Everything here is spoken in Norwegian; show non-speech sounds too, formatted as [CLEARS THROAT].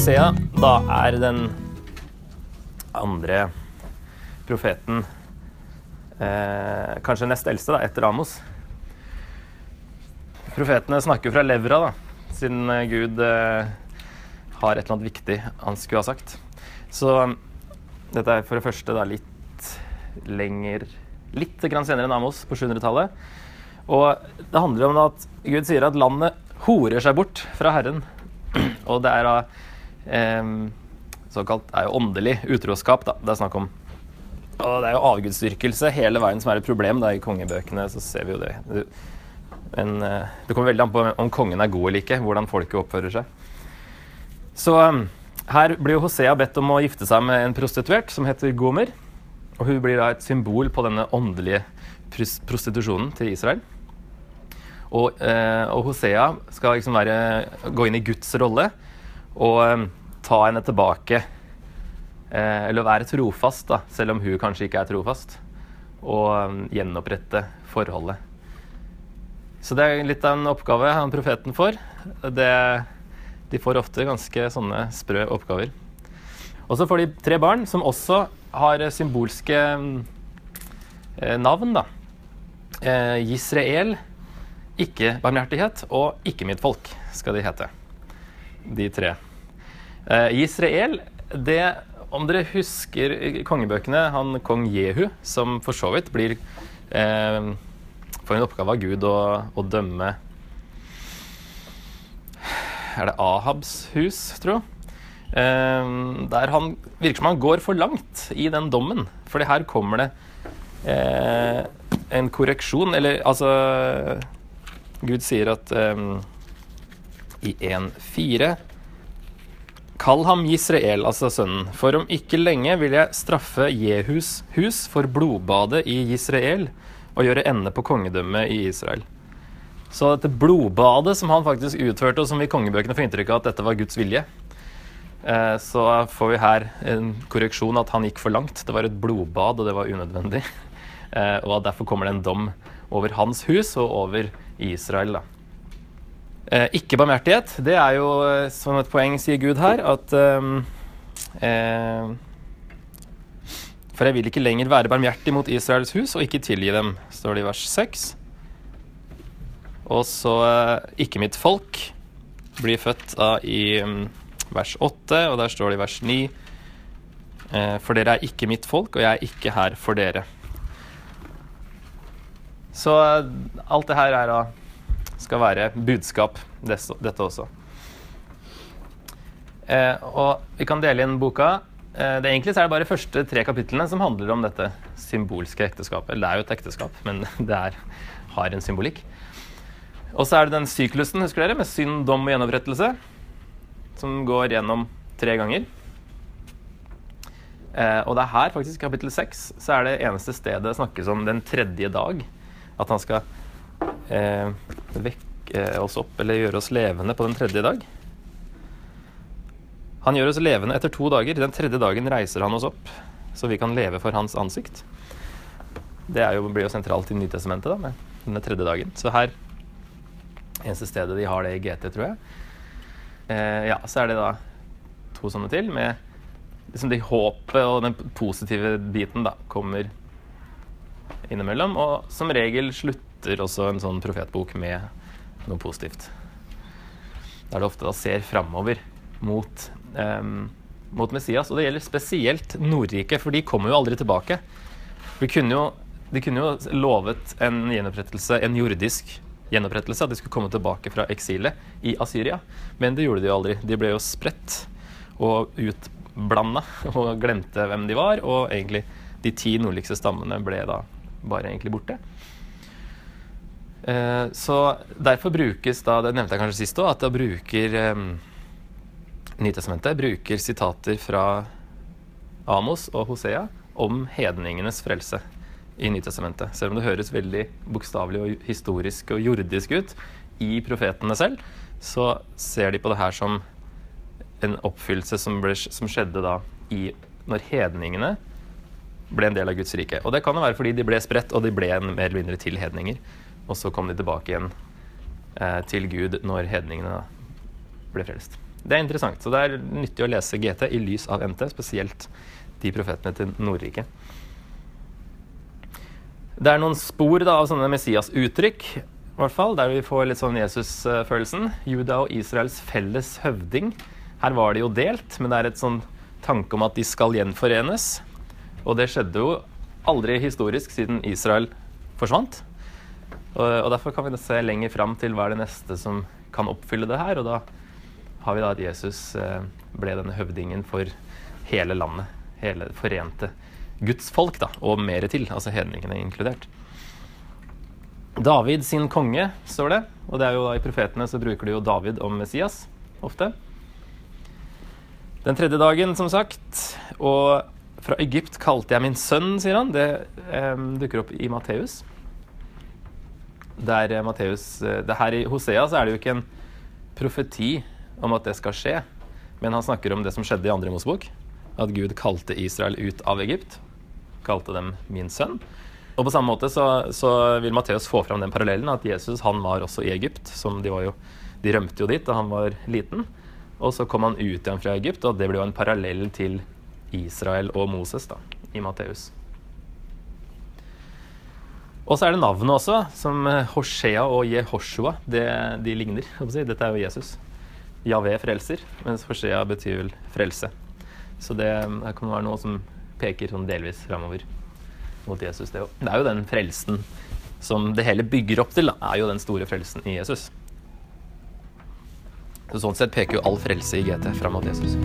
Hosea da er den andre profeten eh, Kanskje nest eldste, da, etter Amos. Profetene snakker fra levra, da, siden eh, Gud eh, har et eller annet viktig han skulle ha sagt. Så dette er for det første da litt lenger Litt grann senere enn Amos, på 700-tallet. Og det handler om at Gud sier at landet horer seg bort fra Herren. [CLEARS THROAT] Og det er da såkalt er jo åndelig utroskap da, det er snakk om. Og det er jo avgudsdyrkelse hele veien som er et problem. Da, I kongebøkene så ser vi jo det. Men eh, det kommer veldig an på om kongen er god eller ikke, hvordan folket oppfører seg. Så um, her blir Hosea bedt om å gifte seg med en prostituert som heter Gomer. Og hun blir da et symbol på denne åndelige prostitusjonen til Israel. Og, eh, og Hosea skal liksom være, gå inn i Guds rolle og eh, ta henne tilbake. Eh, eller være trofast, da, selv om hun kanskje ikke er trofast. Og eh, gjenopprette forholdet. Så det er litt av en oppgave han profeten får. Det, de får ofte ganske sånne sprø oppgaver. Og så får de tre barn som også har symbolske eh, navn, da. Eh, Israel, ikke barmhjertighet, og ikke mitt folk, skal de hete. De tre. Eh, Israel, det Om dere husker kongebøkene, han kong Jehu, som for så vidt blir eh, Får en oppgave av Gud å, å dømme Er det Ahabs hus, tro? Eh, der han virker som han går for langt i den dommen. Fordi her kommer det eh, en korreksjon, eller altså Gud sier at um, i 1.4 Kall ham Israel, altså sønnen, for om ikke lenge vil jeg straffe Jehus hus for blodbadet i Israel og gjøre ende på kongedømmet i Israel. Så dette blodbadet som han faktisk utførte, og som vi kongebøkene får inntrykk av at dette var Guds vilje, Eh, så får vi her en korreksjon at han gikk for langt. Det var et blodbad, og det var unødvendig. [LAUGHS] Eh, og derfor kommer det en dom over hans hus og over Israel. da. Eh, ikke barmhjertighet, det er jo som et poeng, sier Gud her, at eh, For jeg vil ikke lenger være barmhjertig mot Israels hus og ikke tilgi dem, står det i vers 6. Og så ikke mitt folk blir født av i vers 8, og der står det i vers 9 eh, For dere er ikke mitt folk, og jeg er ikke her for dere. Så eh, alt det her er, skal være budskap, dette også. Eh, og vi kan dele inn boka. Det er Egentlig er det bare de første tre kapitlene som handler om dette symbolske ekteskapet. Det er jo et ekteskap, men [LAUGHS] det er, har en symbolikk. Og så er det den syklusen husker dere, med synd, dom og gjenopprettelse som går gjennom tre ganger. Eh, og det er her, faktisk, kapittel seks, så er det eneste stedet det snakkes om den tredje dag. At han skal eh, vekke oss opp, eller gjøre oss levende på den tredje dag. Han gjør oss levende etter to dager. Den tredje dagen reiser han oss opp, så vi kan leve for hans ansikt. Det jo, blir jo sentralt i Nytestamentet, da, med denne tredje dagen. Så her Eneste stedet de har det i GT, tror jeg. Eh, ja, så er det da to sånne til med liksom det håpet og den positive biten da kommer innimellom. Og som regel slutter også en sånn profetbok med noe positivt. Der det ofte da ser framover mot, um, mot Messias. Og det gjelder spesielt Nordriket, for de kommer jo aldri tilbake. De kunne jo, de kunne jo lovet en gjenopprettelse, en jordisk gjenopprettelse, at de skulle komme tilbake fra eksilet i Asyria. Men det gjorde de jo aldri. De ble jo spredt og utblanda og glemte hvem de var. Og egentlig de ti nordligste stammene ble da bare egentlig borte. Eh, så derfor brukes da, det nevnte jeg kanskje sist òg, at da bruker eh, Nytestamentet bruker sitater fra Amos og Hosea om hedningenes frelse i Nytestamentet. Selv om det høres veldig bokstavelig og historisk og jordisk ut i profetene selv, så ser de på det her som en oppfyllelse som, ble, som skjedde da i, når hedningene ble en del av Guds rike. Og det kan jo være fordi de ble spredt, og de ble en mer eller mindre til hedninger. Og så kom de tilbake igjen eh, til Gud når hedningene ble frelst. Det er interessant. Så det er nyttig å lese GT i lys av NT, spesielt de profetene til Nordriket. Det er noen spor da, av sånne Messias-uttrykk, i hvert fall, der vi får litt sånn Jesus-følelsen. Juda og Israels felles høvding. Her var de jo delt, men det er et sånn tanke om at de skal gjenforenes. Og det skjedde jo aldri historisk siden Israel forsvant. Og, og derfor kan vi se lenger fram til hva er det neste som kan oppfylle det her. Og da har vi da at Jesus eh, ble denne høvdingen for hele landet. Hele forente Guds folk, da, og mer til. Altså hedningene inkludert. David sin konge, står det. Og det er jo da i profetene så bruker de jo David om Messias ofte. Den tredje dagen, som sagt. Og fra Egypt kalte jeg min sønn, sier han. Det eh, dukker opp i Matteus. Der eh, Matteus eh, Her i Hosea så er det jo ikke en profeti om at det skal skje, men han snakker om det som skjedde i andre Mosebok. At Gud kalte Israel ut av Egypt kalte dem 'min sønn'. Og på samme måte så, så vil Matteus få fram den parallellen at Jesus han var også i Egypt. som De, jo, de rømte jo dit da han var liten. Og så kom han ut igjen fra Egypt, og det ble jo en parallell til Israel og Moses da, i Matteus. Og så er det navnet også, som Hoshea og Jehoshua. Det, de ligner. Dette er jo Jesus. Javé frelser, mens Hoshea betyr vel frelse. Så det her kan være noe som peker sånn delvis framover mot Jesus. Det, det er jo den frelsen som det hele bygger opp til, da, er jo den store frelsen i Jesus. Så sånn sett peker jo all frelse i GT fram mot Jesus.